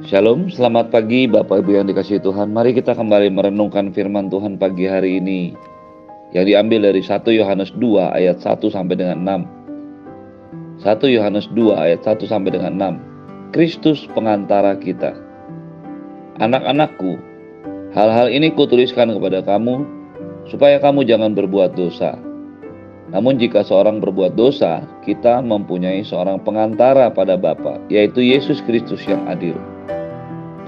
Shalom, selamat pagi Bapak Ibu yang dikasih Tuhan. Mari kita kembali merenungkan firman Tuhan pagi hari ini yang diambil dari 1 Yohanes 2 ayat 1 sampai dengan 6. 1 Yohanes 2 ayat 1 sampai dengan 6. Kristus pengantara kita. Anak-anakku, hal-hal ini kutuliskan kepada kamu supaya kamu jangan berbuat dosa. Namun jika seorang berbuat dosa, kita mempunyai seorang pengantara pada Bapa, yaitu Yesus Kristus yang adil.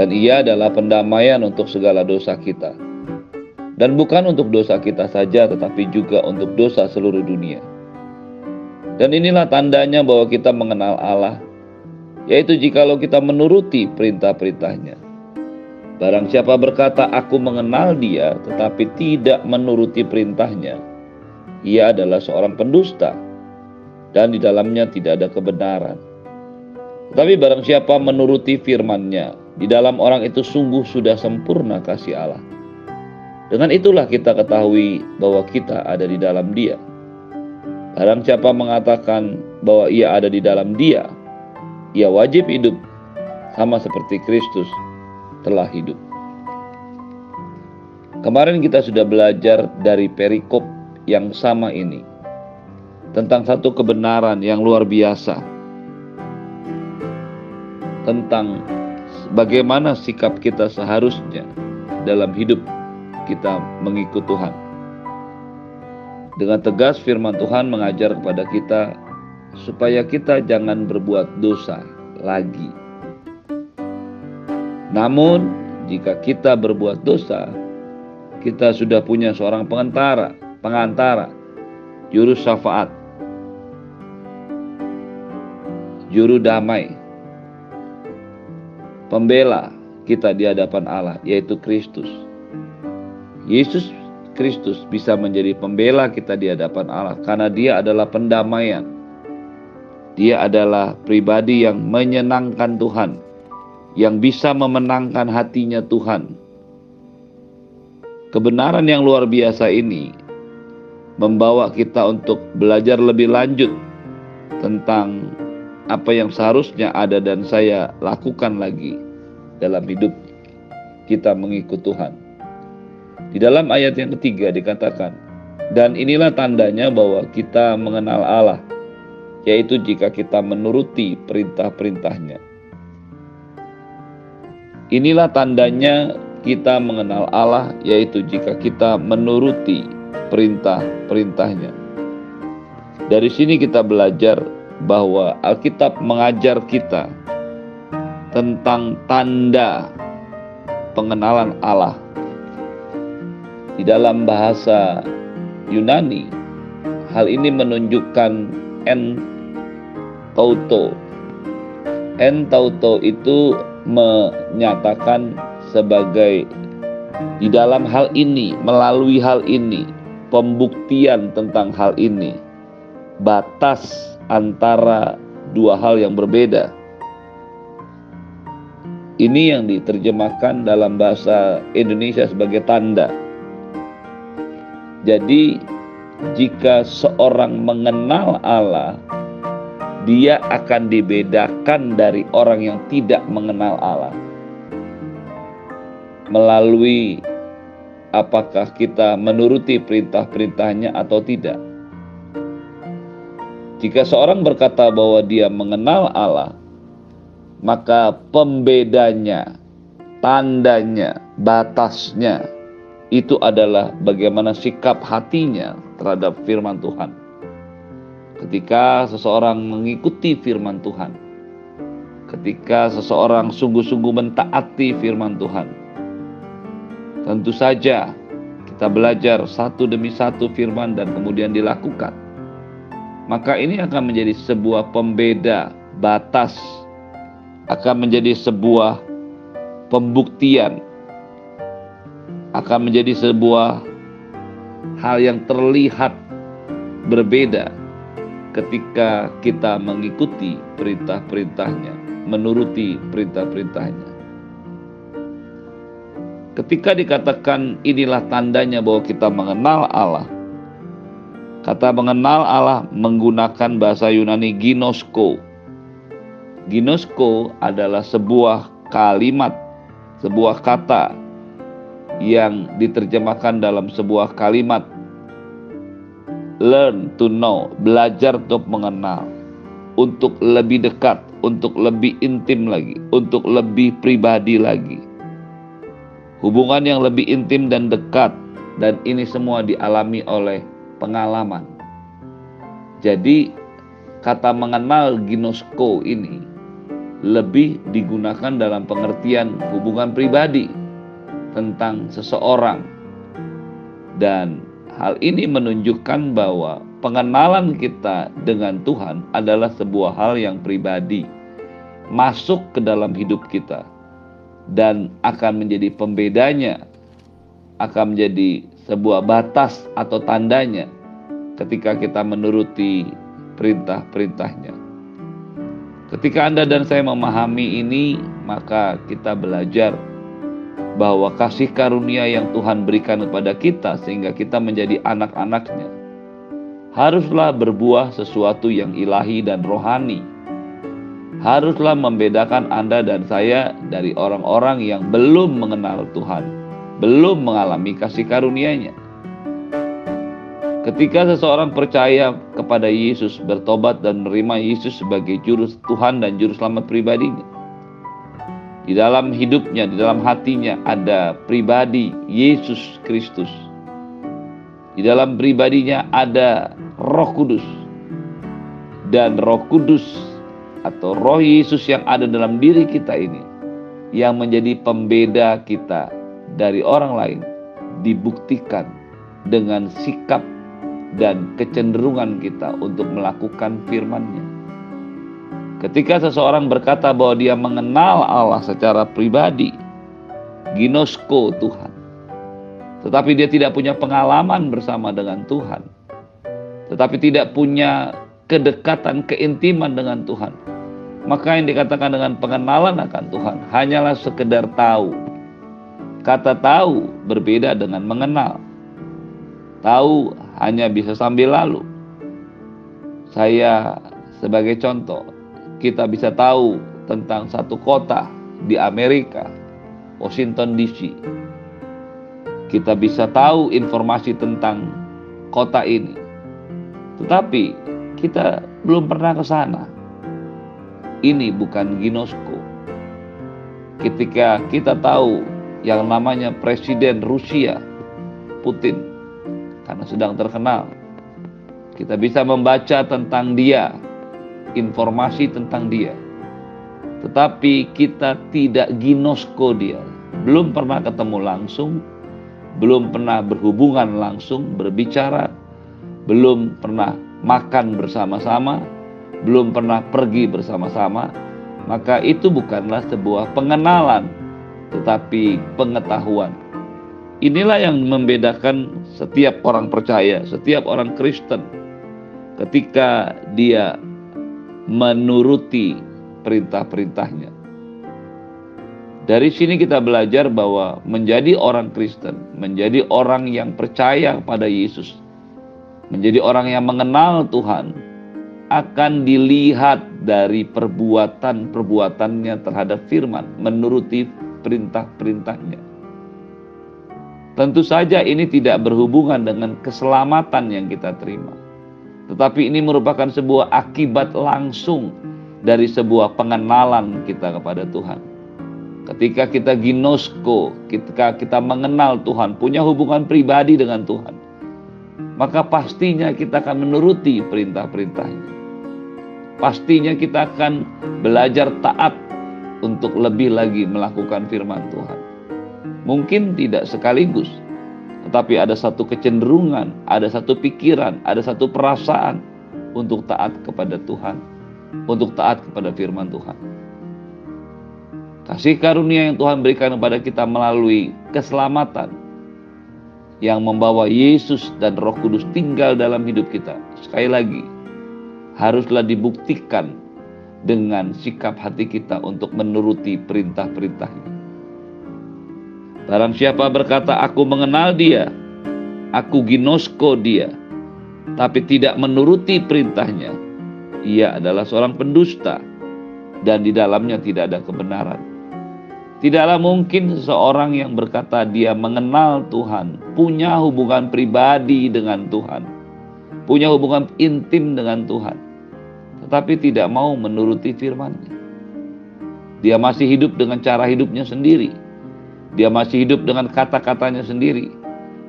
Dan ia adalah pendamaian untuk segala dosa kita. Dan bukan untuk dosa kita saja, tetapi juga untuk dosa seluruh dunia. Dan inilah tandanya bahwa kita mengenal Allah, yaitu jikalau kita menuruti perintah-perintahnya. Barang siapa berkata, aku mengenal dia, tetapi tidak menuruti perintahnya, ia adalah seorang pendusta dan di dalamnya tidak ada kebenaran. Tetapi barang siapa menuruti firman-Nya, di dalam orang itu sungguh sudah sempurna kasih Allah. Dengan itulah kita ketahui bahwa kita ada di dalam Dia. Barang siapa mengatakan bahwa ia ada di dalam Dia, ia wajib hidup sama seperti Kristus telah hidup. Kemarin kita sudah belajar dari perikop yang sama ini tentang satu kebenaran yang luar biasa tentang bagaimana sikap kita seharusnya dalam hidup kita mengikut Tuhan. Dengan tegas firman Tuhan mengajar kepada kita supaya kita jangan berbuat dosa lagi. Namun, jika kita berbuat dosa, kita sudah punya seorang pengantara pengantara, juru syafaat, juru damai, pembela kita di hadapan Allah, yaitu Kristus. Yesus Kristus bisa menjadi pembela kita di hadapan Allah karena Dia adalah pendamaian. Dia adalah pribadi yang menyenangkan Tuhan, yang bisa memenangkan hatinya Tuhan. Kebenaran yang luar biasa ini membawa kita untuk belajar lebih lanjut tentang apa yang seharusnya ada dan saya lakukan lagi dalam hidup kita mengikut Tuhan. Di dalam ayat yang ketiga dikatakan, dan inilah tandanya bahwa kita mengenal Allah, yaitu jika kita menuruti perintah-perintahnya. Inilah tandanya kita mengenal Allah, yaitu jika kita menuruti perintah-perintahnya. Dari sini kita belajar bahwa Alkitab mengajar kita tentang tanda pengenalan Allah. Di dalam bahasa Yunani, hal ini menunjukkan en tauto. En tauto itu menyatakan sebagai di dalam hal ini, melalui hal ini, pembuktian tentang hal ini. Batas antara dua hal yang berbeda. Ini yang diterjemahkan dalam bahasa Indonesia sebagai tanda. Jadi, jika seorang mengenal Allah, dia akan dibedakan dari orang yang tidak mengenal Allah melalui apakah kita menuruti perintah-perintahnya atau tidak. Jika seorang berkata bahwa dia mengenal Allah, maka pembedanya, tandanya, batasnya itu adalah bagaimana sikap hatinya terhadap firman Tuhan. Ketika seseorang mengikuti firman Tuhan, ketika seseorang sungguh-sungguh mentaati firman Tuhan, Tentu saja kita belajar satu demi satu firman dan kemudian dilakukan. Maka ini akan menjadi sebuah pembeda batas, akan menjadi sebuah pembuktian, akan menjadi sebuah hal yang terlihat berbeda ketika kita mengikuti perintah-perintahnya, menuruti perintah-perintahnya. Ketika dikatakan inilah tandanya bahwa kita mengenal Allah, kata mengenal Allah menggunakan bahasa Yunani ginosko. Ginosko adalah sebuah kalimat, sebuah kata yang diterjemahkan dalam sebuah kalimat learn to know, belajar untuk mengenal, untuk lebih dekat, untuk lebih intim lagi, untuk lebih pribadi lagi. Hubungan yang lebih intim dan dekat dan ini semua dialami oleh pengalaman. Jadi kata mengenal ginosko ini lebih digunakan dalam pengertian hubungan pribadi tentang seseorang dan hal ini menunjukkan bahwa pengenalan kita dengan Tuhan adalah sebuah hal yang pribadi masuk ke dalam hidup kita dan akan menjadi pembedanya akan menjadi sebuah batas atau tandanya ketika kita menuruti perintah-perintahnya. Ketika Anda dan saya memahami ini, maka kita belajar bahwa kasih karunia yang Tuhan berikan kepada kita sehingga kita menjadi anak-anaknya haruslah berbuah sesuatu yang ilahi dan rohani. Haruslah membedakan Anda dan saya dari orang-orang yang belum mengenal Tuhan, belum mengalami kasih karunia-Nya. Ketika seseorang percaya kepada Yesus, bertobat dan menerima Yesus sebagai juru Tuhan dan juru selamat pribadinya. Di dalam hidupnya, di dalam hatinya ada pribadi Yesus Kristus. Di dalam pribadinya ada Roh Kudus. Dan Roh Kudus atau Roh Yesus yang ada dalam diri kita ini yang menjadi pembeda kita dari orang lain dibuktikan dengan sikap dan kecenderungan kita untuk melakukan firman-Nya. Ketika seseorang berkata bahwa dia mengenal Allah secara pribadi, ginosko Tuhan. Tetapi dia tidak punya pengalaman bersama dengan Tuhan. Tetapi tidak punya kedekatan, keintiman dengan Tuhan. Maka yang dikatakan dengan pengenalan akan Tuhan hanyalah sekedar tahu. Kata tahu berbeda dengan mengenal. Tahu hanya bisa sambil lalu. Saya sebagai contoh, kita bisa tahu tentang satu kota di Amerika, Washington DC. Kita bisa tahu informasi tentang kota ini. Tetapi kita belum pernah ke sana. Ini bukan Ginosko. Ketika kita tahu yang namanya Presiden Rusia, Putin, karena sedang terkenal. Kita bisa membaca tentang dia, informasi tentang dia. Tetapi kita tidak ginosko dia. Belum pernah ketemu langsung, belum pernah berhubungan langsung, berbicara, belum pernah makan bersama-sama, belum pernah pergi bersama-sama, maka itu bukanlah sebuah pengenalan, tetapi pengetahuan. Inilah yang membedakan setiap orang percaya, setiap orang Kristen ketika dia menuruti perintah-perintahnya. Dari sini kita belajar bahwa menjadi orang Kristen, menjadi orang yang percaya pada Yesus, menjadi orang yang mengenal Tuhan, akan dilihat dari perbuatan-perbuatannya terhadap firman, menuruti perintah-perintahnya. Tentu saja ini tidak berhubungan dengan keselamatan yang kita terima. Tetapi ini merupakan sebuah akibat langsung dari sebuah pengenalan kita kepada Tuhan. Ketika kita ginosko, ketika kita mengenal Tuhan, punya hubungan pribadi dengan Tuhan, maka pastinya kita akan menuruti perintah-perintahnya. Pastinya kita akan belajar taat untuk lebih lagi melakukan firman Tuhan. Mungkin tidak sekaligus, tetapi ada satu kecenderungan, ada satu pikiran, ada satu perasaan untuk taat kepada Tuhan, untuk taat kepada firman Tuhan. Kasih karunia yang Tuhan berikan kepada kita melalui keselamatan yang membawa Yesus dan Roh Kudus tinggal dalam hidup kita. Sekali lagi, haruslah dibuktikan dengan sikap hati kita untuk menuruti perintah-perintahnya. Barang siapa berkata, "Aku mengenal Dia, aku ginosko Dia," tapi tidak menuruti perintahnya, ia adalah seorang pendusta dan di dalamnya tidak ada kebenaran. Tidaklah mungkin seseorang yang berkata dia mengenal Tuhan, punya hubungan pribadi dengan Tuhan, punya hubungan intim dengan Tuhan, tetapi tidak mau menuruti firman-Nya. Dia masih hidup dengan cara hidupnya sendiri. Dia masih hidup dengan kata-katanya sendiri.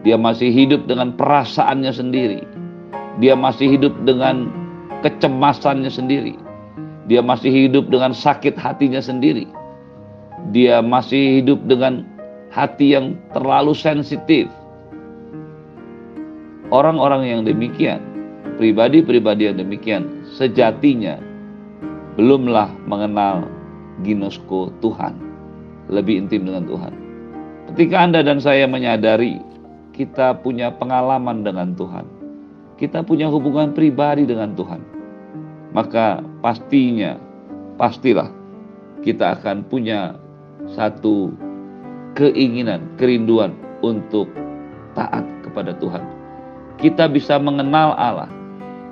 Dia masih hidup dengan perasaannya sendiri. Dia masih hidup dengan kecemasannya sendiri. Dia masih hidup dengan sakit hatinya sendiri dia masih hidup dengan hati yang terlalu sensitif. Orang-orang yang demikian, pribadi-pribadi yang demikian, sejatinya belumlah mengenal ginosko Tuhan, lebih intim dengan Tuhan. Ketika Anda dan saya menyadari kita punya pengalaman dengan Tuhan, kita punya hubungan pribadi dengan Tuhan, maka pastinya, pastilah kita akan punya satu keinginan, kerinduan untuk taat kepada Tuhan. Kita bisa mengenal Allah.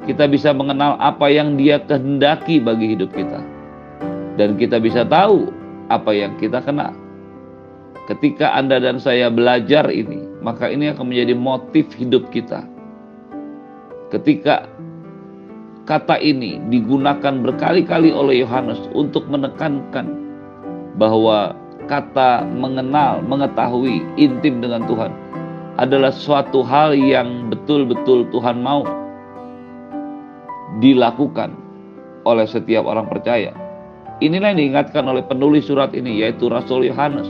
Kita bisa mengenal apa yang Dia kehendaki bagi hidup kita. Dan kita bisa tahu apa yang kita kenal. Ketika Anda dan saya belajar ini, maka ini akan menjadi motif hidup kita. Ketika kata ini digunakan berkali-kali oleh Yohanes untuk menekankan bahwa kata mengenal, mengetahui intim dengan Tuhan adalah suatu hal yang betul-betul Tuhan mau dilakukan oleh setiap orang percaya. Inilah yang diingatkan oleh penulis surat ini yaitu Rasul Yohanes.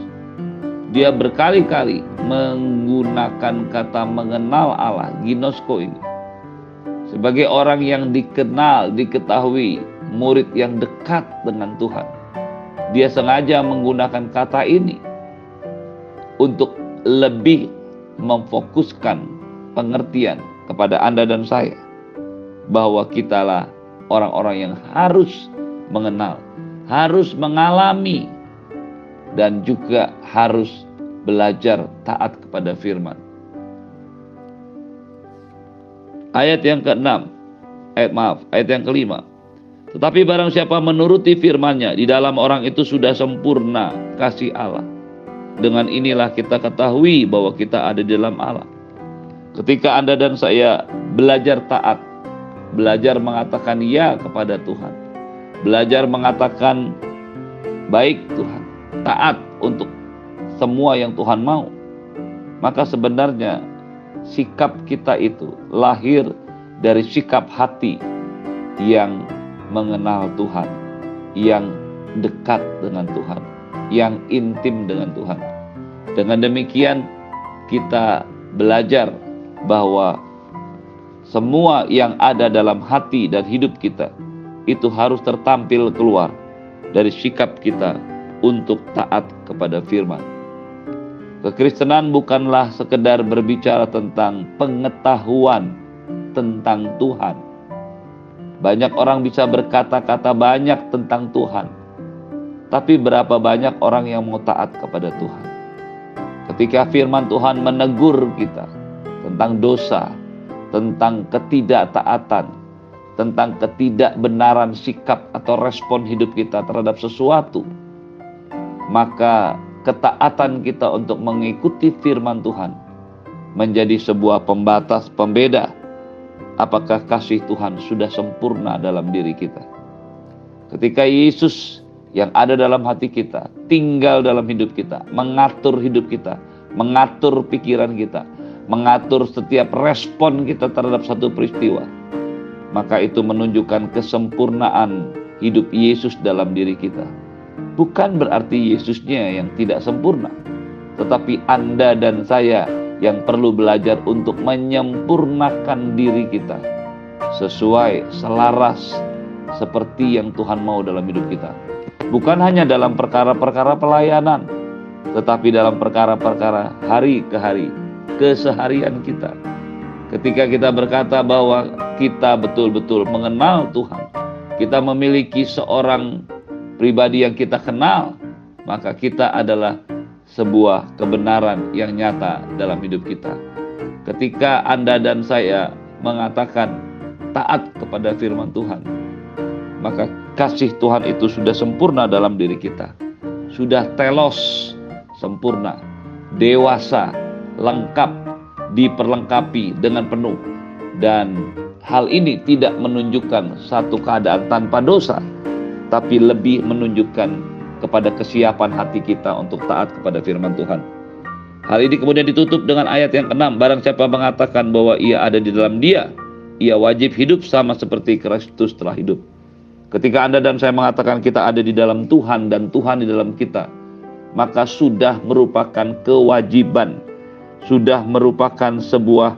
Dia berkali-kali menggunakan kata mengenal Allah, ginosko ini. Sebagai orang yang dikenal, diketahui, murid yang dekat dengan Tuhan dia sengaja menggunakan kata ini untuk lebih memfokuskan pengertian kepada Anda dan saya bahwa kitalah orang-orang yang harus mengenal, harus mengalami dan juga harus belajar taat kepada firman. Ayat yang keenam, ayat maaf, ayat yang kelima. Tetapi barang siapa menuruti firman-Nya, di dalam orang itu sudah sempurna kasih Allah. Dengan inilah kita ketahui bahwa kita ada di dalam Allah. Ketika Anda dan saya belajar taat, belajar mengatakan ya kepada Tuhan, belajar mengatakan baik Tuhan, taat untuk semua yang Tuhan mau, maka sebenarnya sikap kita itu lahir dari sikap hati yang mengenal Tuhan, yang dekat dengan Tuhan, yang intim dengan Tuhan. Dengan demikian, kita belajar bahwa semua yang ada dalam hati dan hidup kita itu harus tertampil keluar dari sikap kita untuk taat kepada firman. Kekristenan bukanlah sekedar berbicara tentang pengetahuan tentang Tuhan, banyak orang bisa berkata-kata banyak tentang Tuhan, tapi berapa banyak orang yang mau taat kepada Tuhan? Ketika firman Tuhan menegur kita tentang dosa, tentang ketidaktaatan, tentang ketidakbenaran sikap atau respon hidup kita terhadap sesuatu, maka ketaatan kita untuk mengikuti firman Tuhan menjadi sebuah pembatas pembeda apakah kasih Tuhan sudah sempurna dalam diri kita. Ketika Yesus yang ada dalam hati kita, tinggal dalam hidup kita, mengatur hidup kita, mengatur pikiran kita, mengatur setiap respon kita terhadap satu peristiwa, maka itu menunjukkan kesempurnaan hidup Yesus dalam diri kita. Bukan berarti Yesusnya yang tidak sempurna, tetapi Anda dan saya yang perlu belajar untuk menyempurnakan diri kita sesuai selaras seperti yang Tuhan mau dalam hidup kita. Bukan hanya dalam perkara-perkara pelayanan, tetapi dalam perkara-perkara hari ke hari, keseharian kita. Ketika kita berkata bahwa kita betul-betul mengenal Tuhan, kita memiliki seorang pribadi yang kita kenal, maka kita adalah sebuah kebenaran yang nyata dalam hidup kita. Ketika Anda dan saya mengatakan taat kepada firman Tuhan, maka kasih Tuhan itu sudah sempurna dalam diri kita. sudah telos, sempurna, dewasa, lengkap, diperlengkapi dengan penuh. Dan hal ini tidak menunjukkan satu keadaan tanpa dosa, tapi lebih menunjukkan kepada kesiapan hati kita untuk taat kepada firman Tuhan. Hal ini kemudian ditutup dengan ayat yang keenam. Barang siapa mengatakan bahwa ia ada di dalam dia, ia wajib hidup sama seperti Kristus telah hidup. Ketika Anda dan saya mengatakan kita ada di dalam Tuhan dan Tuhan di dalam kita, maka sudah merupakan kewajiban, sudah merupakan sebuah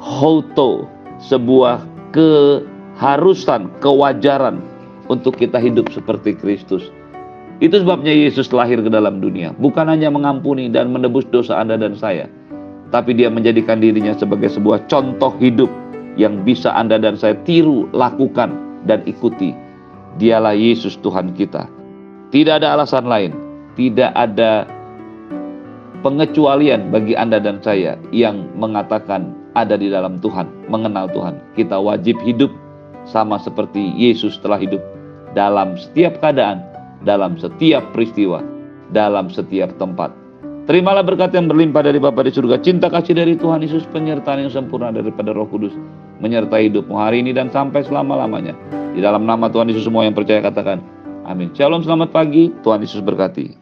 hoto, sebuah keharusan, kewajaran untuk kita hidup seperti Kristus. Itu sebabnya Yesus lahir ke dalam dunia, bukan hanya mengampuni dan menebus dosa Anda dan saya, tapi dia menjadikan dirinya sebagai sebuah contoh hidup yang bisa Anda dan saya tiru, lakukan, dan ikuti. Dialah Yesus Tuhan kita. Tidak ada alasan lain, tidak ada pengecualian bagi Anda dan saya yang mengatakan ada di dalam Tuhan, mengenal Tuhan. Kita wajib hidup sama seperti Yesus telah hidup dalam setiap keadaan, dalam setiap peristiwa, dalam setiap tempat. Terimalah berkat yang berlimpah dari Bapa di surga, cinta kasih dari Tuhan Yesus, penyertaan yang sempurna daripada Roh Kudus, menyertai hidupmu hari ini dan sampai selama-lamanya. Di dalam nama Tuhan Yesus semua yang percaya katakan, amin. Shalom, selamat pagi, Tuhan Yesus berkati.